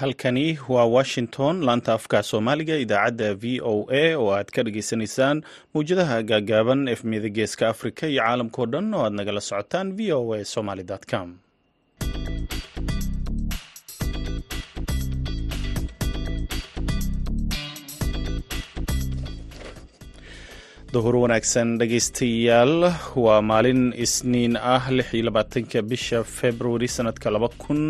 halkani waa washington laanta afka soomaaliga idaacadda v o a oo aad ka dhageysanaysaan mawjadaha gaagaaban efmiyada geeska afrika iyo caalamkao dhan oo aad nagala socotaan v o a somaly com duhur wanaagsan dhegaystayaal waa maalin isniin ah lix iyo labaatanka bisha februari sanadka laba kun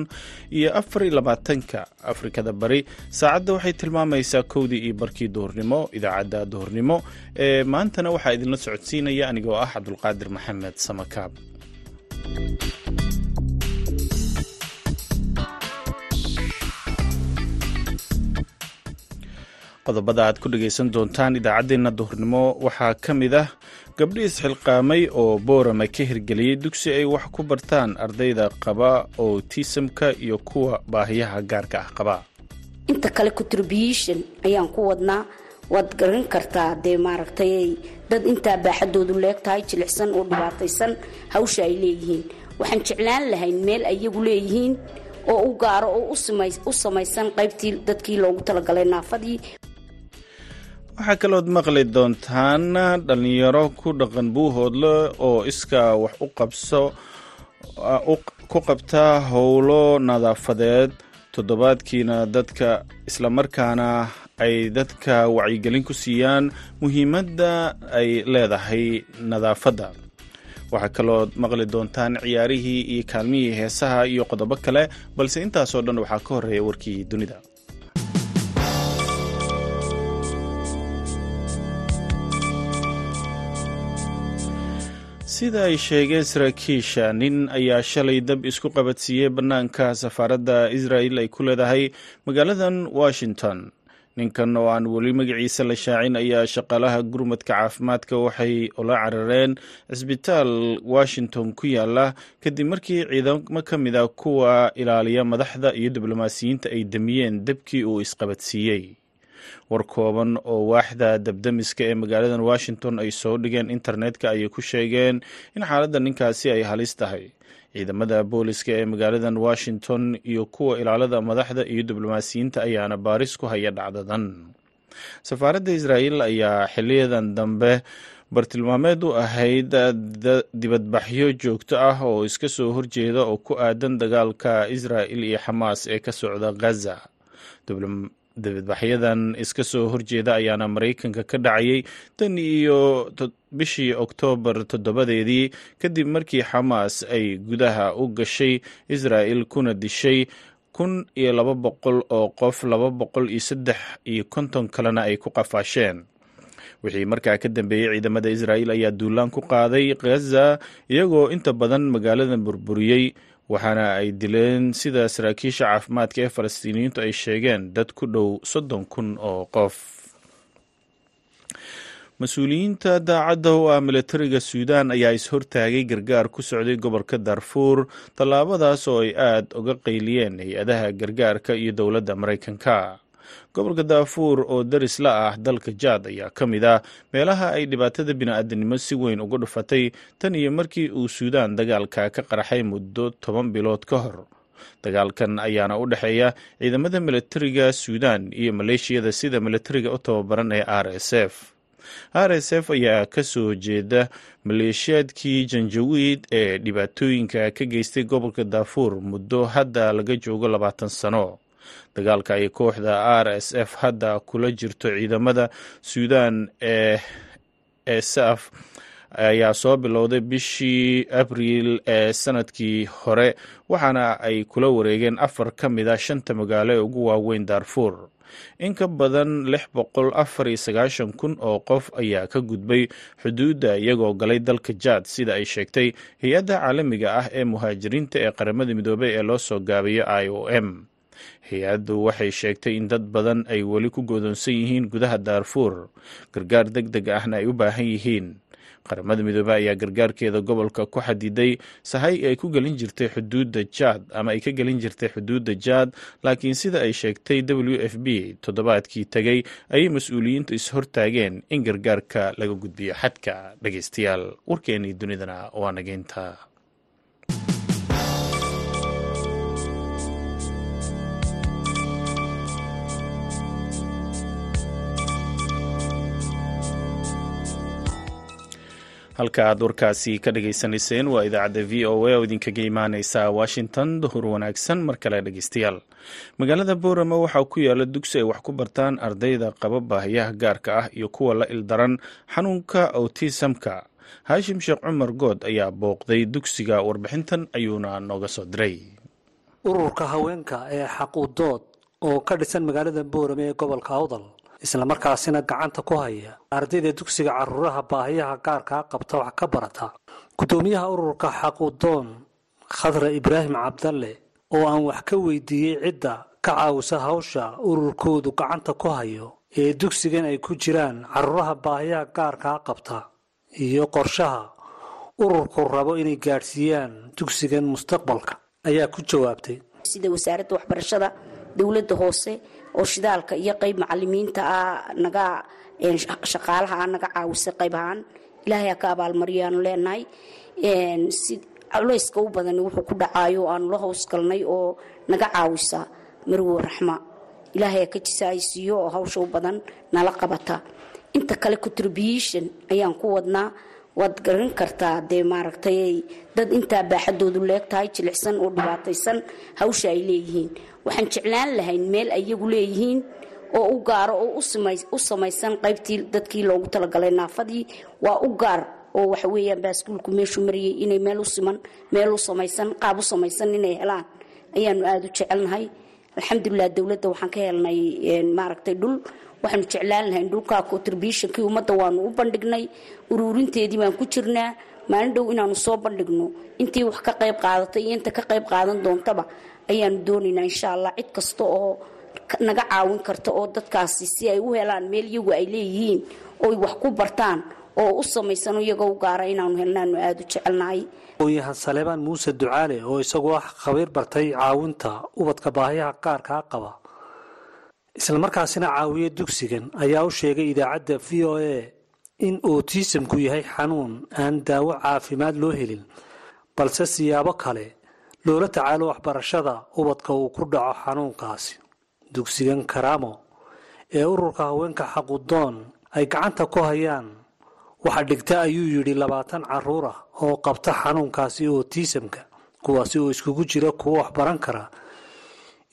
iyo afar iyo labaatanka. Afrikada bari saacadda waxay tilmaamaysaa kowdii iyo barkii duhurnimo idaacadda duhurnimo ee maantana waxaa idinla socodsiinaya anigoo ah cabdulqaadir maxamed samakaab qodobada aad ku dhegaysan doontaan idaacaddeenna duhurnimo. Waxaa ka mid ah gabdhi isxilqaamay oo boorama ka hirgeliyey dugsi ay wax ku bartaan ardayda qaba oo tiisamka iyo kuwa baahiyaha gaarka ah qaba. Inta kale contribution ayaan ku wadnaa waad garan kartaa dee maaragtay dad intaa baaxadoodu leeg tahay jilicsan oo dhibaataysan hawsha ay leeyihiin. Waxaan jeclaan lahayn meel ayagu leeyihiin oo u gaaro oo u samaysan qaybtii dadkii loogu talagalay naafadii waxaa kalood maqli doontaan dhallinyaro ku dhaqan buuhoodle oo iskaa wax u qabso ku qabta howlo nadaafadeed. Toddobaadkiina dadka islamarkaana ay dadka wacyigelin ku siiyaan muhiimadda ay leedahay nadaafadda. Waxaa kalood maqli doontaan ciyaarihii iyo kaalmihii heesaha iyo qodobo kale balse intaasoo dhan waxaa ka horreeya warkii dunida sida ay sheegeen saraakiisha nin ayaa shalay dab isku qabadsiiyey bannaanka safaaradda israel ay ku leedahay magaaladan washington. Ninkan oo aan weli magaciisa la shaacin ayaa shaqaalaha gurmadka caafimaadka waxay ula carareen cisbitaal washington ku yaalla kadib markii ciidamo ka mid a kuwa ilaaliya madaxda iyo diblomaasiyiinta ay damiyeen debkii uu isqabadsiiyey war kooban oo waaxda dabdamiska ee magaaladan washington ay soo dhigeen internetka ayay ku sheegeen in xaaladda ninkaasi ay halis tahay. Ciidamada booliska ee magaaladan washington iyo kuwa ilaalada madaxda iyo diblomaasiyiinta ayaana baaris ku haya dhacdadan. Safaaradda israa'iil ayaa xiliyadan dambe bartilmaameed u ahayd dibadbaxyo joogto ah oo iska soo horjeeda oo ku aadan dagaalka israa'il iyo xamaas ee ka socda ghaza dibadbaxyadan iska soo horjeeda ayaana maraykanka ka dhacayay tan iyo bishii oktoobar toddobadeedii kadib markii xamaas ay gudaha u gashay israa'il kuna dishay kun iyo laba boqol oo qof laba boqol iyo saddex iyo konton kalena ay ku qafaasheen. Wixii markaa ka dambeeyey ciidamada israa'il ayaa duulaan ku qaaday ghaza iyagoo inta badan magaaladan burburiyey waxaana ay dileen sida saraakiisha caafimaadka ee falastiiniyiintu ay sheegeen dad ku dhow soddon kun oo qof. Mas'uuliyiinta daacadda u ah milatariga suudaan ayaa is-hortaagay gargaar ku socday gobolka darfuur tallaabadaas oo ay aada uga qayliyeen hay'adaha gargaarka iyo dowladda maraykanka gobolka daafuur oo daris la ah dalka jaad ayaa ka mid ah meelaha ay dhibaatada bini-aadanimo si weyn uga dhufatay tan iyo markii uu suudaan dagaalka ka qarxay muddo toban bilood ka hor. Dagaalkan ayaana u dhexeeya ciidamada milatariga suudaan iyo maleeshiyada sida milatariga u tababaran ee r s f. R s f ayaa ka soo jeeda maleeshiyaadkii janjawiid ee dhibaatooyinka ka geystay gobolka daafuur muddo hadda laga joogo labaatan sano dagaalka ay kooxda r s f hadda kula jirto ciidamada suudaan ee ee saf ayaa soo bilowday bishii abriil ee sannadkii hore waxaana ay kula wareegeen afar ka mid a shanta magaalo ee ugu waaweyn daarfuur in ka badan lix boqol afar iyo sagaashan kun oo qof ayaa ka gudbay xuduudda iyagoo galay dalka jaad sida ay sheegtay hay'adda caalamiga ah ee muhaajiriinta ee qaramada midoobey ee loo soo gaabiyo i o m hay'addu waxay sheegtay in dad badan ay weli ku godoonsan yihiin gudaha daarfuur gargaar deg deg ahna ay u baahan yihiin. Qaramada midoobey ayaa gargaarkeeda gobolka ku xadiday sahay ay ku gelin jirtay xuduudda jaad ama ay ka gelin jirtay xuduudda jaad laakiin sida ay sheegtay w f b toddobaadkii tegey ayay mas'uuliyiintu is-hortaageen in gargaarka laga gudbiyo xadka dhegeystayaal warkeenii dunidana waa nageynta halka aad warkaasi ka dhagaysanayseen waa idaacadda v o a oo idinkaga imaaneysa washington duhur wanaagsan mar kale dhegeystayaal magaalada boorama waxaa ku yaalla dugsi ay wax ku bartaan ardayda qaba baahiyaha gaarka ah iyo kuwa la ildaran xanuunka awtisamka haashim sheekh cumar good ayaa booqday dugsiga warbixintan ayuuna nooga soo diray. Ururka haweenka ee xaquudood oo ka dhisan magaalada boorame ee gobolka awdal islamarkaasina gacanta ku haya. Ardayda dugsiga caruuraha baahiyaha gaarkaa qabta wax ka barata. Guddoomiyaha ururka xaquudoon khadra ibraahim cabdalle oo aan wax ka weydiiyey cidda ka caawisa hawsha ururkoodu gacanta ku hayo ee dugsigan ay ku jiraan caruuraha baahiyaha gaarkaa qabta iyo qorshaha ururku rabo inay gaadhsiiyaan dugsigan mustaqbalka ayaa ku jawaabtay. Sida wasaaradda waxbarashada dowladda hoose oo shidaalka iyo qayb macalimiinta ah naga shaqaalaha ah naga caawisa qayb ahaan. Ilaahay ha ka abaalmariyaanu leenahay. Si culeyska u badani wuxuu ku dhacaayo aanu la howsgalnay oo naga caawisa. Marwo raxma. Ilaahay ha ka jisaaysiiyo oo hawsha u badan nala qabata. Inta kale contribution ayaan ku wadnaa waad garan kartaa. Dee maaragtay dad intaa baaxadoodu leegtahay jilicsan oo dhibaataysan hawsha ay leeyihiin. Waxaan jeclaan lahayn meel ayagu leeyihiin oo u gaaro oo u samaysan qaybtii dadkii loogu talagalay. Naafadii waa u gaar oo waxa weeyaan baaskuulku meeshuu marayay inay meel u siman meel u samaysan qaab u samaysan inay helaan. Ayaanu aada u jecelnahay. Alxamdulilah dowladda waxaan ka helnay maaragtay dhul waxaanu jeclaan lahayn dhulkaa contributionkii ummadda waanu u bandhignay uruurinteedii baan ku jirnaa. Maalin dhow inaanu soo bandhigno intii wax ka qayb qaadatay iyo inta ka qayb qaadan doontaba ayaanu doonaynaa insha allah cid kasta oo naga caawin karta oo dadkaasi si ay u helaan meel iyagu ay leeyihiin oy wax ku bartaan oo u samaysano iyagoo u gaara inaanu helnaanu aada u jecelnahay aqoon-yahan saleebaan muuse ducaale oo isagu ah khabiir bartay caawinta ubadka baahiyaha qaarkaa qaba islamarkaasina caawiya dugsigan ayaa u sheegay idaacadda v o a in otisamku yahay xanuun aan daawo caafimaad loo helin balse siyaabo kale loola tacaalo waxbarashada ubadka uu ku dhaco xanuunkaasi. Dugsigan karaamo ee ururka haweenka xaqudoon ay gacanta ku hayaan waxaa dhigta ayuu yidhi labaatan carruur ah oo qabta xanuunkaasi otisamka kuwaasi oo iskugu jira kuwo waxbaran kara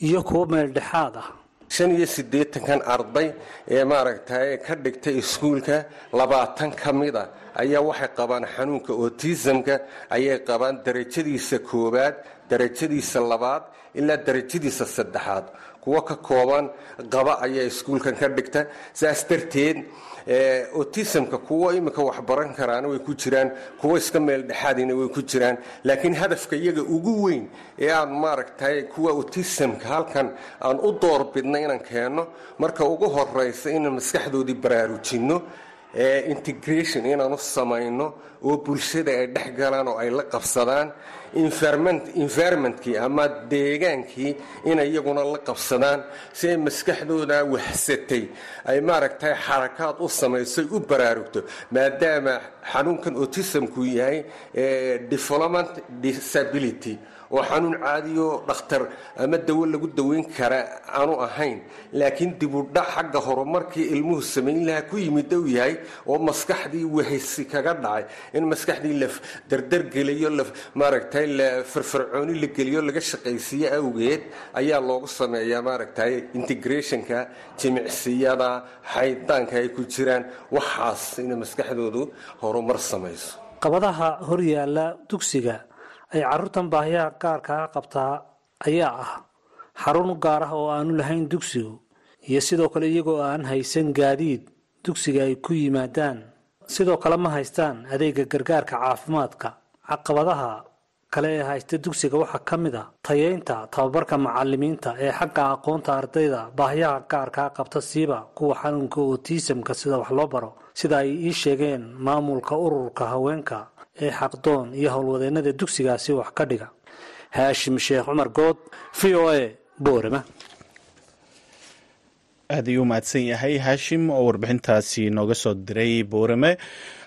iyo kuwo meeldhexaad ah shan iyo siddeetankan arday ee maaragtay ka dhigtay iskuulka labaatan ka mid a ayaa waxay qabaan xanuunka otisamka ayay qabaan darajadiisa koowaad darajadiisa labaad ilaa darajadiisa saddexaad. Kuwo ka kooban qaba ayaa iskuulkan ka dhigta. Saas darteed otisamka kuwo imika waxbaran karaana way ku jiraan. Kuwo iska meel dhexaadina way ku jiraan. Laakiin hadafka iyaga ugu weyn ee aan maaragtay kuwa otisamka halkan aan u doorbidna inaan keenno marka ugu horeysa inaan maskaxdoodii baraarujinno integration inaan u samayno oo bulshada ay dhex galaan oo ay la qabsadaan. Environmentkii ama deegaankii inay iyaguna la qabsadaan. Si ay maskaxdooda wahsatay ay maaragtay xarakaad u samayso u baraarugto. Maadaama xanuunkan otisamku yahay development disability oo xanuun caadiyo dhakhtar ama dawo lagu daweyn kara aanu ahayn. Laakiin dibudhac xagga horumarkii ilmuhu samayn lahaa ku yimid uu yahay oo maskaxdii wahaysi kaga dhacay. In maskaxdii la dardargeliyo maaragtay la firfircooni la geliyo laga shaqaysiiyo awgeed ayaa loogu sameeyaa maaragtay integrationka jimicsiyada xaydaanka ay ku jiraan. Waxaas inay maskaxdoodu horumar samayso. Qabadaha horyaala dugsiga ay caruurtan baahiyaha gaarkaa qabtaa ayaa ah xarun gaar ah oo aanu lahayn dugsigu iyo sidoo kale iyagoo aan haysan gaadiid dugsiga ay ku yimaadaan. Sidoo kale ma haystaan adeega gargaarka caafimaadka. Caqabadaha kale ee haysta dugsiga waxaa ka mid a tayeynta tababarka macalimiinta ee xagga aqoonta ardayda baahiyaha gaarkaa qabta siiba kuwa xanuunka otisamka sida wax loo baro sida ay ii sheegeen maamulka ururka haweenka ee xaqdoon iyo howlwadeennada dugsigaasi wax ka dhiga. Haashim sheekh cumar good v o a boorama. Aad ayuu mahadsan yahay haashim oo warbixintaasi nooga soo diray boorame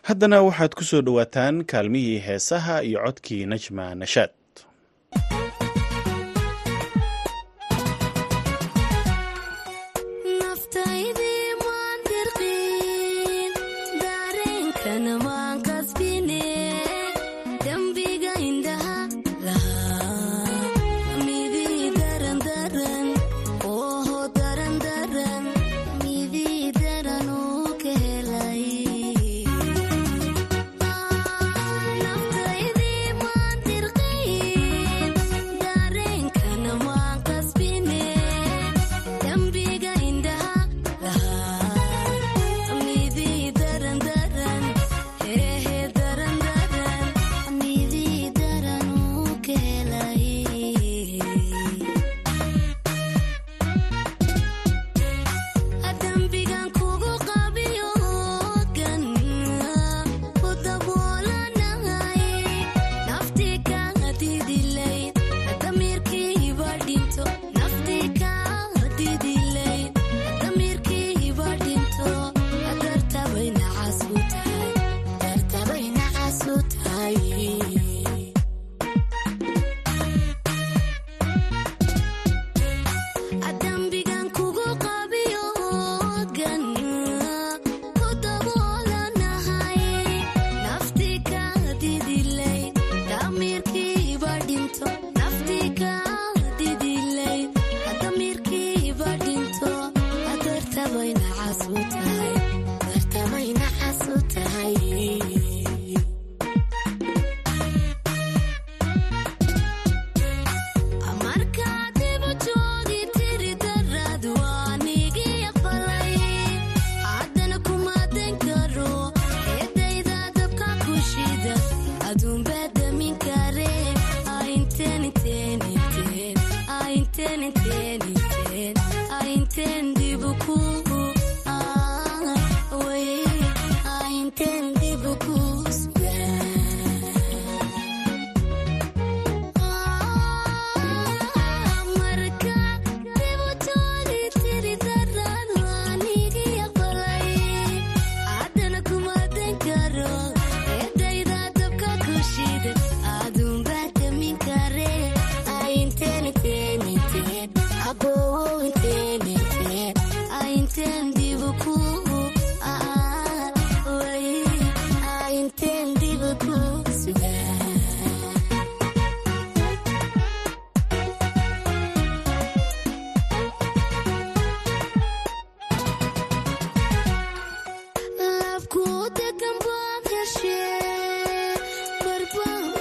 haddana waxaad ku soo dhowaataan kaalmihii heesaha iyo codkii najma nashaad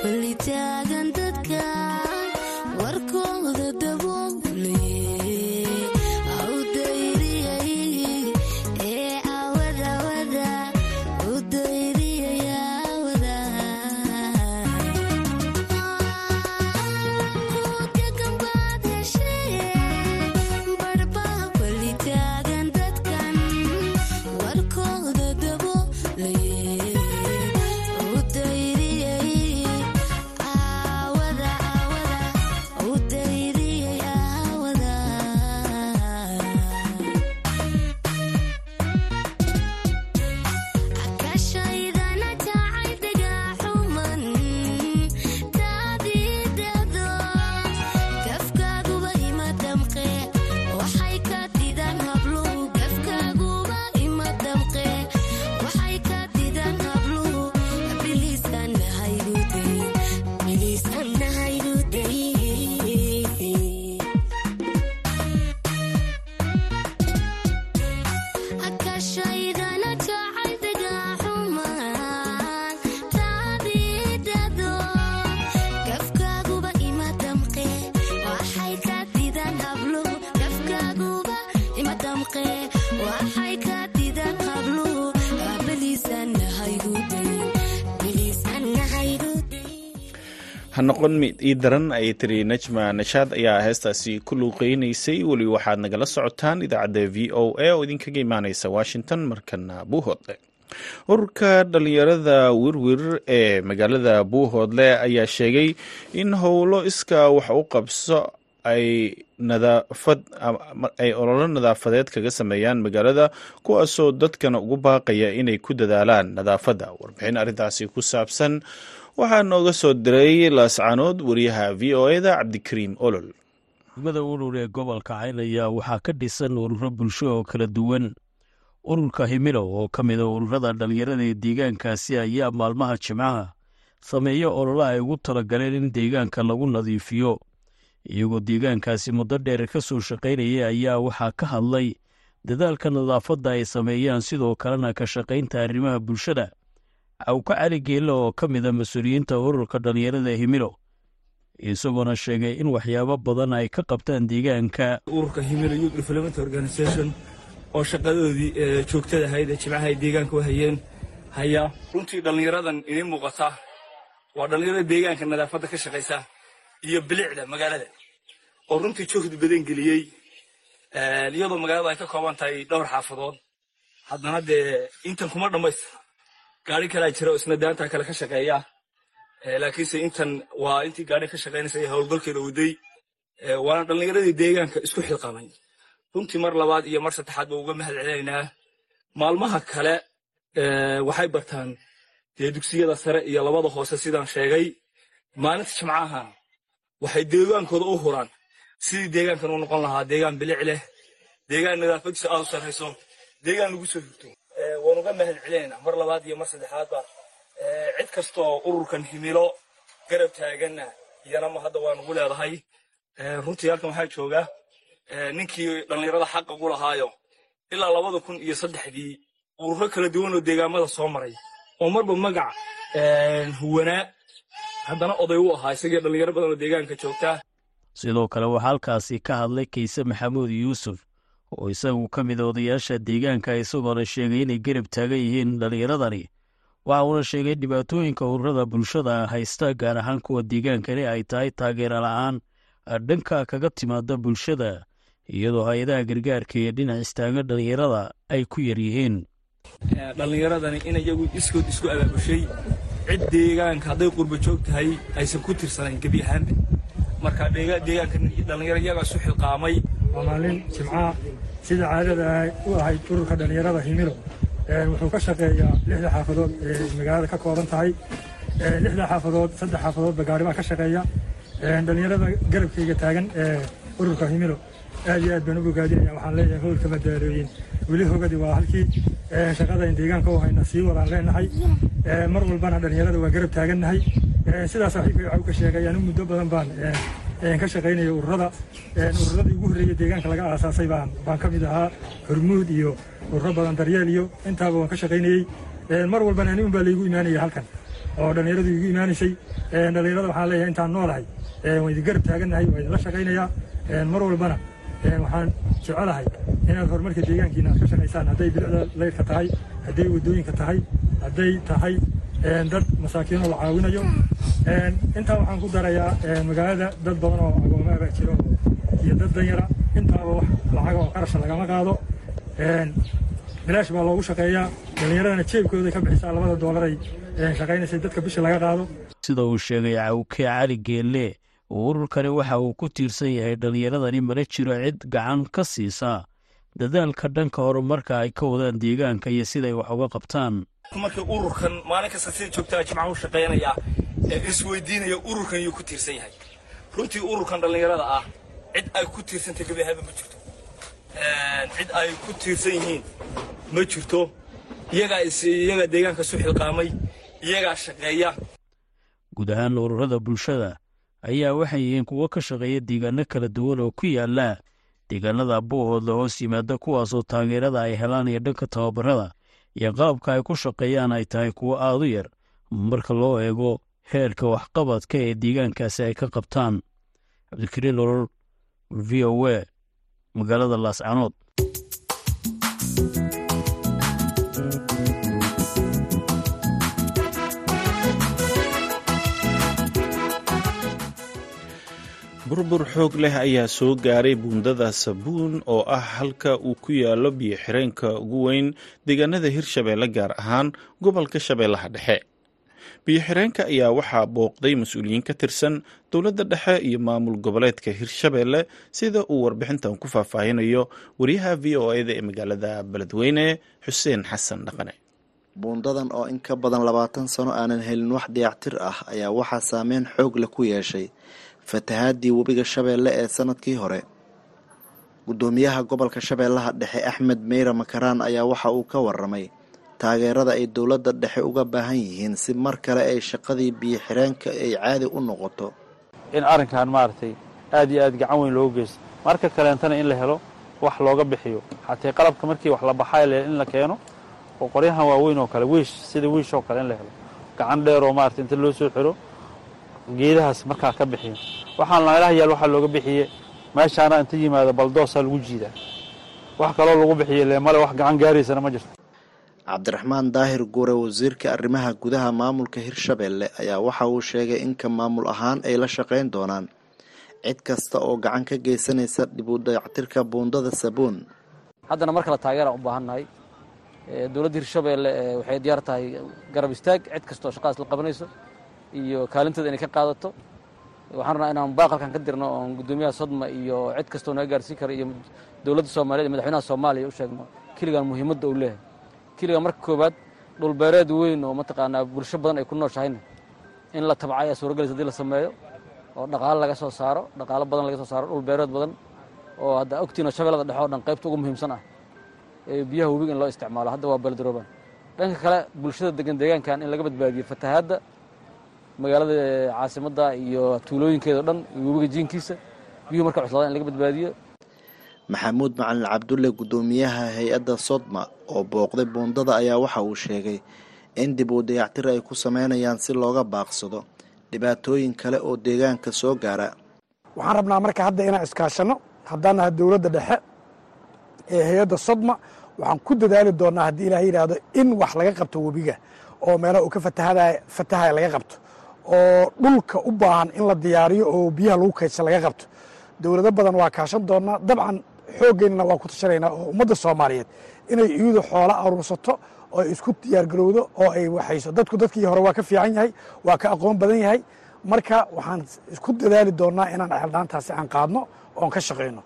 ha noqon mid ii daran ayay tiri najma nashaad ayaa heestaasi ku luuqeynaysay weli waxaad nagala socotaan idaacadda v o a oo idinkaga imaaneysa washington markana buuhoodle. Ururka dhalinyarada wirwir ee magaalada buuhoodle ayaa sheegay in howlo iskaa wax u qabso ay nadaafad ay ololo nadaafadeed kaga sameeyaan magaalada kuwaasoo dadkana ugu baaqaya inay ku dadaalaan nadaafadda. Warbixin arrintaasi ku saabsan waxaa nooga soo diray laascanood wariyaha v o eda cabdikariim olol. Degmada urur ee gobolka cayn ayaa waxaa ka dhisan ururo bulsho oo kala duwan. Ururka himilo oo ka mida ururada dhallinyarada ee deegaankaasi ayaa maalmaha jimcaha sameeya ololo ay ugu talagaleen in deegaanka lagu nadiifiyo iyagoo deegaankaasi muddo dheer ka soo shaqaynaya ayaa waxaa ka hadlay dadaalka nadaafadda ay sameeyaan sidoo kalena ka shaqaynta arrimaha bulshada. Cawka cali geelle oo ka mida mas'uuliyiinta ururka dhallinyarada himilo isagoona sheegay in waxyaabo badan ay ka qabtaan deegaanka. Ururka himilo youth development organization oo shaqadoodii joogtada ahayd ee jimcaha ay deegaanka u hayeen haya runtii dhallinyaradan idiin muuqata. Waa dhallinyarada deegaanka nadaafadda ka shaqaysa iyo bilicda magaalada. Oo runtii juhdi badan geliyey iyadoo magaalada ay ka kooban tahay dhowr xaafadood. Haddana dee intan kuma dhammaystira gaari kalaa jira oo isna kale ka shaqeeya. Laakiinse intan waa intii gaari ka shaqaynaysa ee howlgalkeeda waday waana dhallinyaradii deegaanka isku xilqamay runtii mar labaad iyo mar saddexaad ba uga mahad maalmaha kale waxay bartaan dee dugsiyada sare iyo labada hoose sidaan sheegay. Maalinta jimcaha waxay deegaankooda u huraan. Sidii deegaankan u noqon lahaa deegaan bilic leh deegaan nadaafadiisa aad u sarrayso deegaan lagu soo hurto waan uga mahad celinaynaa. Mar labaad iyo mar saddexaadba cid kastoo ururkan himilo garab taaganna iyanama hadda waan ugu leedahay. Runtii halkan waxaa jooga ninkii dhallinyarada xaqa ugu lahaayo. Ilaa labada kun iyo saddexdii ururo kala duwan oo deegaamada soo maray. Oo marba magac huwanaa haddana oday u ahaa isagii dhallinyaro badan oo deegaanka joogta. Sidoo kale waxaa halkaasi ka hadlay kayse maxamuud yuusuf oo isagu ka mid odayaasha deegaanka isagoona sheegay inay garab taagan yihiin dhallinyaradani. Waxa uuna sheegay dhibaatooyinka ururada bulshada haysta gaar ahaan kuwa deegaankani ay tahay taageero la'aan dhanka kaga timaada bulshada iyadoo hay'adaha gargaarka iyo dhinac istaaga dhallinyarada ay ku yaryihiin dhallinyaradani in iyagu iskood isku abaabushay cid deegaanka hadday qurba joog tahay aysan ku tirsanayn gebi ahaanba marka deegaanka dhallinyaro iyagaa isu xilqaamay waa maalin jimcaha sida caadada u ahayd ururka dhallinyarada himilo wuxuu ka shaqeeyaa lixda xaafadood ee magaalada ka kooban tahay. Lixda xaafadood saddex xaafadoodba gaari baa ka shaqeeya. Dhallinyarada garabkayga taagan ee ururka himilo aad iyo aad baan u bogaadinaya waxaan leeyahay howlka madaalooyin weli hogadi waa halkii shaqadayn deegaanka u hayna sii wadaan leenahay. Mar walbana dhallinyarada waa garab taagannahay sidaas saaxiibkay waxa u ka sheegay anu muddo badan baan ka shaqaynaya ururada. Ururadii ugu horreeyey deegaanka laga aasaasay baan baan ka mid ahaa hormuud iyo ururo badan daryeel iyo intaaba waan ka shaqaynayey mar walbana anigun baa laygu imaanaya halkan oo dhallinyaradu igu imaanaysay dhallinyarada waxaan leeyahay intaan noolahay. Waan idin garab taagannahay waa idinla shaqaynayaa mar walbana waxaan jecelahay inaad horumarka deegaankiina aad ka shaqaysaan hadday bilicda leyrka tahay hadday waddooyinka tahay hadday tahay dad masaakiinoo la caawinayo. Intaa waxaan ku darayaa magaalada dad badan oo agoomaa baa jiro iyo dad danyara. Intaaba wax lacaga oo qarasha lagama qaado. Bilaash baa loogu shaqeeyaa. Dhallinyaradana jeebkooday ka bixisaa labada doolaray shaqaynaysay dadka bisha laga qaado. Sida uu sheegay cawke cali geelle ururkani waxa uu ku tiirsan yahay dhallinyaradani mana jiro cid gacan ka siisa. Dadaalka dhanka horumarka ay ka wadaan deegaanka iyo siday wax uga qabtaan. Markii ururkan maalin kasta sida joogtaa jimcaha u shaqaynaya ee isweydiinaya ururkan yuu ku tiirsan yahay. Runtii ururkan dhallinyarada ah cid ay ku tiirsantay gebi ahaanba ma jirto. Cid ay ku tiirsan yihiin ma jirto. Iyagaa iyagaa deegaanka isu xilqaamay iyagaa shaqeeya. Guud ahaan ururada bulshada ayaa waxay yihiin kuwo ka shaqeeya deegaano kala duwan oo ku yaalla deegaanada buuhoodla hoos yimaada kuwaasoo taageerada ay helaan iyo dhanka tababarada iyo qaabka ay ku shaqeeyaan ay tahay kuwo aad u yar marka loo eego heerka waxqabadka ee deegaankaasi ay ka qabtaan. Cabdikariin nolol v o a magaalada laascanood burbur xoog leh ayaa soo gaaray buundada sabuun oo ah halka uu ku yaalo biyo xireenka ugu weyn deegaanada hirshabeelle gaar ahaan gobolka shabeellaha dhexe. Biyo xireenka ayaa waxaa booqday mas'uuliyiin ka tirsan dowladda dhexe iyo maamul goboleedka hirshabeelle sida uu warbixintan ku faahfaahinayo. Wariyaha v o eda ee magaalada beledweyne xuseen xasan dhaqane. Buundadan oo in ka badan labaatan sano aanan helin wax dayactir ah ayaa waxaa saameyn xoog leh ku yeeshay fatahaadii webiga shabeelle ee sannadkii hore guddoomiyaha gobolka shabeellaha dhexe axmed meyra makaraan ayaa waxa uu ka waramay taageerada ay dowladda dhexe uga baahan yihiin si mar kale ay shaqadii biyo xireenka ay caadi u noqoto in arrinkan maaragtay aad iyo aad gacan weyn loogu geysto marka kaleentana in la helo wax looga bixiyo xatee qalabka markii wax la baxay in la keeno oo qoryahan waaweyn oo kale wiish sida wiish oo kale in la helo gacan dheer oo maarata inta loo soo xiro geedahaas markaa ka bixiyo waxaan meelaha yaal waxaa looga bixiye meeshaana inta yimaado baldoosaa lagu jiidaa. Wax kaloo lagu bixiye le male wax gacan gaaraysana ma jirto. Cabdiraxmaan daahir guure wasiirka arrimaha gudaha maamulka hirshabeelle ayaa waxa uu sheegay in ka maamul ahaan ay la shaqayn doonaan. Cid kasta oo gacan ka geysanaysa dib u dayactirka buundada sabuun. Haddana mar kale taageeraan u baahannahay dowladda hirshabeelle waxay diyaar tahay garab istaag. Cid kasta oo shaqadaas la qabanayso iyo kaalinteeda inay ka qaadato waxaan rabnaa inaan baaqalkan ka dirno oon guddoomiyaha sodma iyo cid kastoo naga gaarsiin kara iyo dowladda soomaliya iyo madaxweynaha soomaaliya u sheegno kiligan muhiimadda uu leeyahay. Kiligan marka koowaad dhulbeereed weyn oo mataqaanaa bulsho badan ay ku nooshahayna in la tabca ayaa suuragelaysa haddii la sameeyo oo dhaqaalo laga soo saaro dhaqaalo badan laga soo saaro dhulbeereed badan oo hadda ogtiino shabeellada dhexe oo dhan qaybta ugu muhiimsan ah ee biyaha webiga in loo isticmaalo. Hadda waa beledrooban dhanka kale bulshada degan deegaankan in laga badbaadiyo fatahaadda magaalada caasimadda iyo tuulooyinkeeda o dhan iyo webiga jiinkiisa biyuhu marka cuslaada in laga badbaadiyo. Maxamuud macalin cabdulle guddoomiyaha hay'adda sodma oo booqday buundada ayaa waxa uu sheegay in dib uu dayactir ay ku sameynayaan si looga baaqsado dhibaatooyin kale oo deegaanka soo gaara. Waxaan rabnaa marka hadda inaan iskaashanno haddaan nahay dowladda dhexe ee hay'adda sodma waxaan ku dadaali doonaa haddii ilaah yidhaahdo in wax laga qabto webiga oo meelaha uu ka fatahaya fatahaya laga qabto oo dhulka u baahan in la diyaariyo oo biyaha lagu kaydsa laga qabto. Dowlado badan waa kaashan doonaa dabcan xoogeynana waa ku tashanaynaa oo ummadda soomaaliyeed inay iyadu xoola aruursato oo isku diyaargarowdo oo ay waxayso. Dadku dadkii hore waa ka fiican yahay waa ka aqoon badan yahay. Marka waxaan isku dadaali doonaa inaan ceeldhaantaasi aan qaadno oon ka shaqayno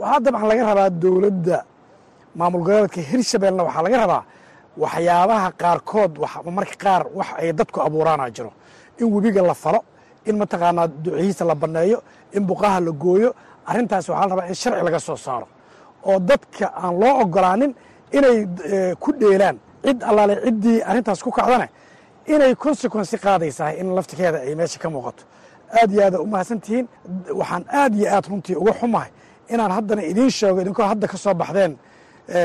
waxaa dabcan laga rabaa dowladda maamul goboleedka hirshabeelna waxaa laga rabaa waxyaabaha qaarkood marka qaar wax ay dadku abuuraana jiro in webiga la falo in mataqaanaa ducihiisa la banneeyo in buqaha la gooyo arrintaas waxaa la rabaa in sharci laga soo saaro oo dadka aan loo ogolaanin inay ku dheelaan cid allaale ciddii arrintaas ku kacdane inay consequensi qaadaysaa in laftikeeda ay meesha ka muuqato. Aad iyo aada u mahadsan tihiin waxaan aad iyo aad runtii uga xumahay inaan haddana idiin sheego idinkoo hadda ka soo baxdeen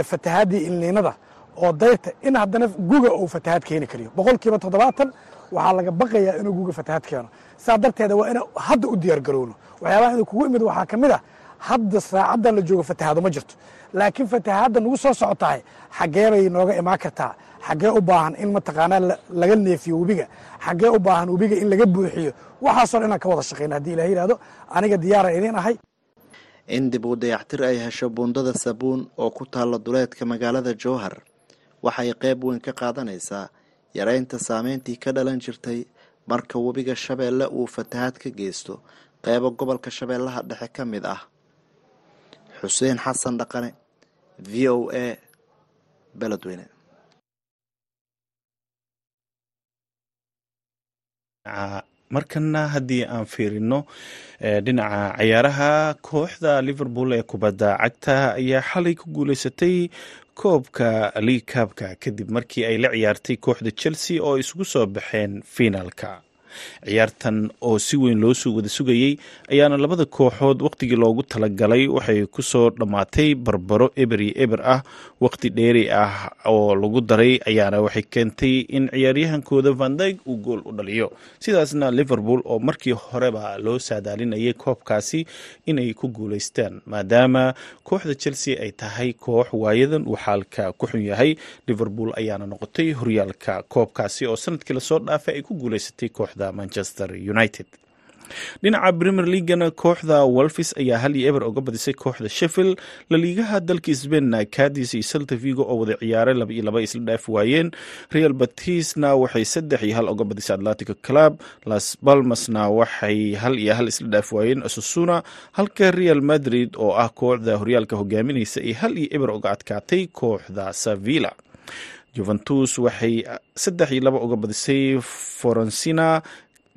fatahaadii ilniinada oo dayrta in haddana guga uu fatahaad keeni kariyo. Boqol kiiba toddobaatan waxaa laga baqayaa inuu guga fatahaad keeno. Saa darteeda waa ina hadda u diyaar garowno waxyaabaha inuu kugu imid waxaa ka mid ah hadda saacaddan la joogo fatahaado ma jirto. Laakiin fatahaadda nagu soo socotahay xaggee bay nooga imaan kartaa. Xaggee u baahan in mataqaanaa laga neefiyo webiga. Xaggee u baahan webiga in laga buuxiyo. Waxaasoo inaan ka wada shaqayna haddii ilah yidhahdo aniga diyaaran idiin ahay. In dib u dayactir ay hesho buundada sabuun oo ku taalla duleedka magaalada jowhar waxay qayb weyn ka qaadanaysaa yareynta saameyntii ka dhalan jirtay marka webiga shabeelle uu fatahaad ka geysto qeybo gobolka shabeellaha dhexe ka mid ah. Xuseen xasan dhaqane v o a beledweyne. Markana haddii aan fiirino dhinaca cayaaraha kooxda liverpool ee kubadda cagta ayaa xalay ku guuleysatay koobka league kabka kadib markii ay la ciyaartay kooxda chelsea oo isugu soo baxeen fiinaalka ciyaartan oo si weyn loo soo wada sugayey ayaana labada kooxood wakhtigii loogu talagalay. Waxay ku soo dhammaatay barbaro eber iyo eber ah wakhti dheeri ah oo lagu daray ayaana waxay keentay in ciyaaryahankooda vandyg uu gool u dhaliyo. Sidaasna liverpool oo markii horeba loo saadaalinayay koobkaasi inay ku guuleystaan maadaama kooxda chelsea ay tahay koox waayadan uu xaalka ku xun yahay. Liverpool ayaana noqotay horyaalka koobkaasi oo sannadkii la soo dhaafay ay ku guuleysatay kooxda manchester united. Dhinaca premier leagana kooxda wolfis ayaa hal iyo eber oga badisay kooxda sheffield. Laliigaha dalka sbainna cadis iyo salta vigo oo wada ciyaaray laba iyo laba isla dhaaf waayeen. Real batisna waxay saddex iyo hal oga badisay atlantico club. Las balmasna waxay hal iyo hal isla dhaaf waayeen. Asusuna halka real madrid oo ah kooxda horyaalka hogaaminaysa ay hal iyo eber oga adkaatay kooxda sevilla juventus waxay saddex iyo laba uga badisay forencina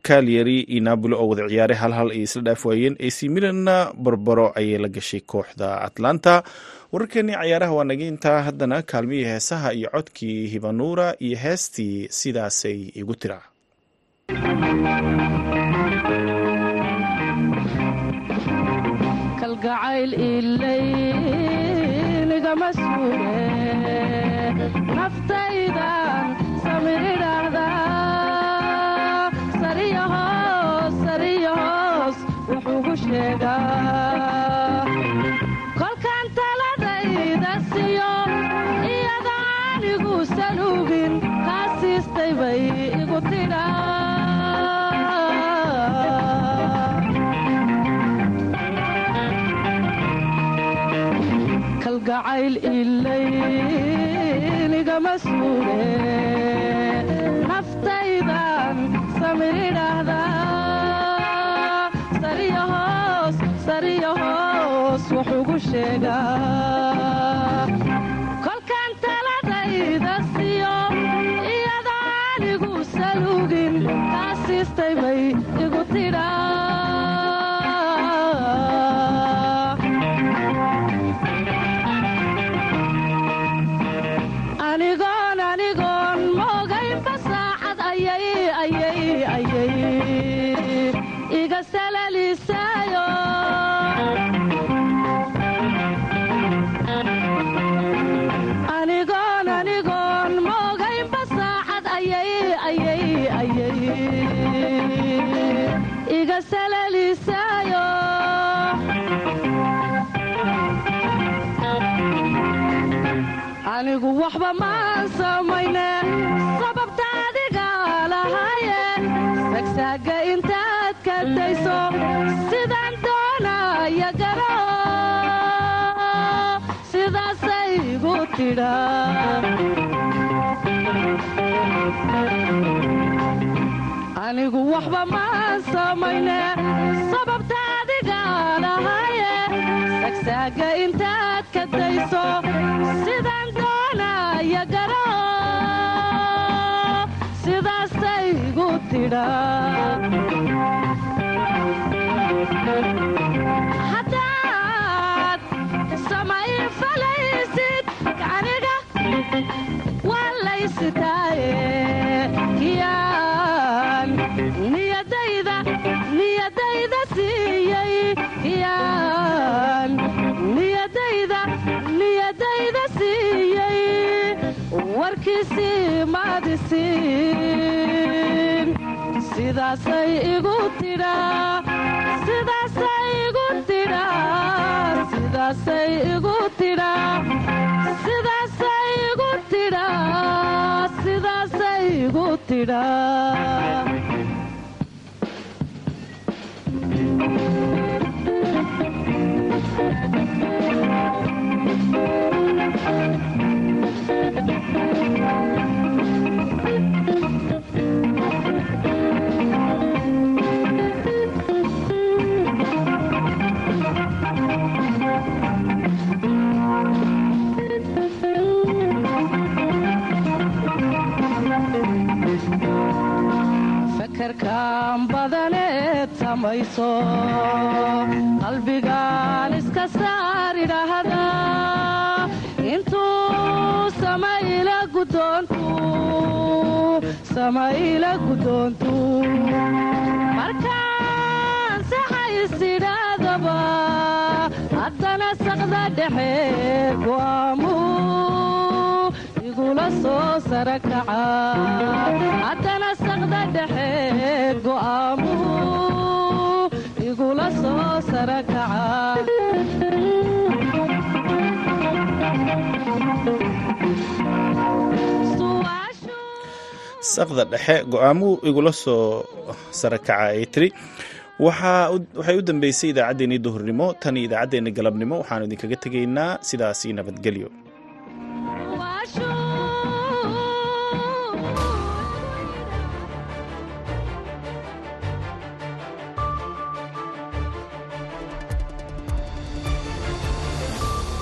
calyary iyo napoli oo wada ciyaaray hal hal ay isla dhaaf waayeen. Ac milanna barbaro ayay la gashay kooxda atlanta. Wararkeenii cayaaraha waa naga intaa haddana kaalmihii heesaha iyo codkii hibanuura iyo heestii sidaasay igu tiraa naftaydan samiridhaahda sariyahoos sariyahoos kolkaan taladayda siyo iyada anigu saluugin kaa siistay bay igu tidhaa naftaydan samiridhaahda sariyahoos sariyahoos wuxuugu sheegaa. Kolkaan taladayda siyo iyada anigu saluugin kaa siistay bay igu tidhaa anigu waxba maan samayne sababta adigaan ahaye sagsaaga intaad ka dayso sidaan doonaya garo sidaasay igu tidha waa laysitaaye kiyaan niyadayda siiyey kiyaan niyadayda siiyey warkiisii maadisiin sidaasay igu tidha sidaasay igu tidha sidaasay igu tidha sidaasay samayso qalbigaan iska saar idhaahda intuu samayla gudoontu markaan saxaysidhaadaba haddana saqda dhexe go'aamu igula soo sara kaca haddana saqda dhexe go'aamu igula soo sara kaca. Saqda dhexe go'aamuhu igula soo sarakaca ay tiri. Waxay u dambeysay idaacaddeenii duhurnimo tan iyo idaacaddeenna galabnimo waxaanu idinkaga tegaynaa sidaasi nabadgelyo